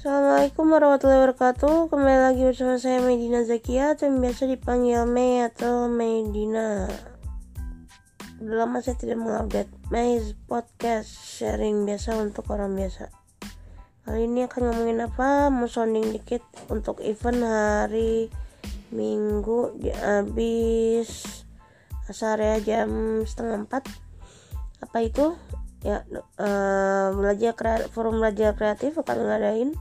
Assalamualaikum warahmatullahi wabarakatuh. Kembali lagi bersama saya Medina Zakia Atau yang biasa dipanggil Mei atau Medina. Udah lama saya tidak mengupdate Mei podcast sharing biasa untuk orang biasa. Kali ini akan ngomongin apa? Mau sounding dikit untuk event hari Minggu di habis Asar ya jam setengah empat. Apa itu? ya uh, belajar forum belajar kreatif akan ngadain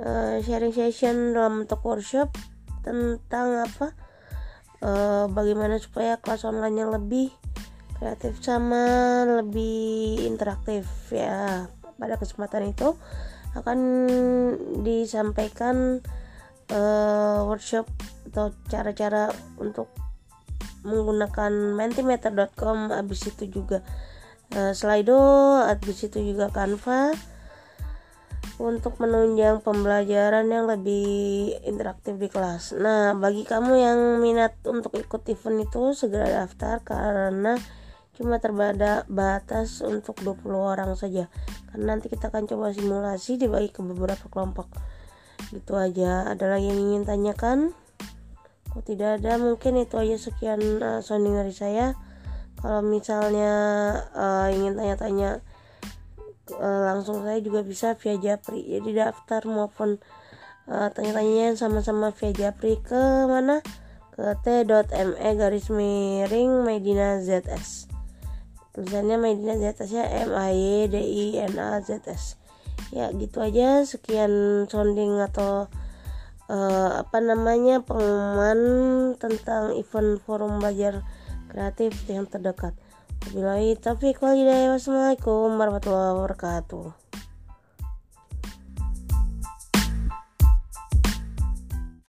uh, sharing session dalam bentuk workshop tentang apa? Uh, bagaimana supaya kelas online nya lebih kreatif sama lebih interaktif. Ya pada kesempatan itu akan disampaikan uh, workshop atau cara-cara untuk menggunakan mentimeter.com habis itu juga uh, Slido habis itu juga Canva untuk menunjang pembelajaran yang lebih interaktif di kelas. Nah, bagi kamu yang minat untuk ikut event itu segera daftar karena cuma terbatas untuk 20 orang saja. Karena nanti kita akan coba simulasi dibagi ke beberapa kelompok. Gitu aja. Ada lagi yang ingin tanyakan? Kalau tidak ada, mungkin itu aja sekian uh, sounding dari saya kalau misalnya uh, ingin tanya-tanya uh, langsung saya juga bisa via Japri. Jadi daftar maupun uh, tanya-tanyanya sama-sama via Japri ke mana? Ke t.me garis miring Medina ZS tulisannya Medina ZS ya M A Y D I N A Z S. Ya gitu aja. Sekian sounding atau uh, apa namanya pengumuman tentang event forum belajar kreatif yang terdekat. Taufiq wal hidayah. Wassalamualaikum warahmatullahi wabarakatuh.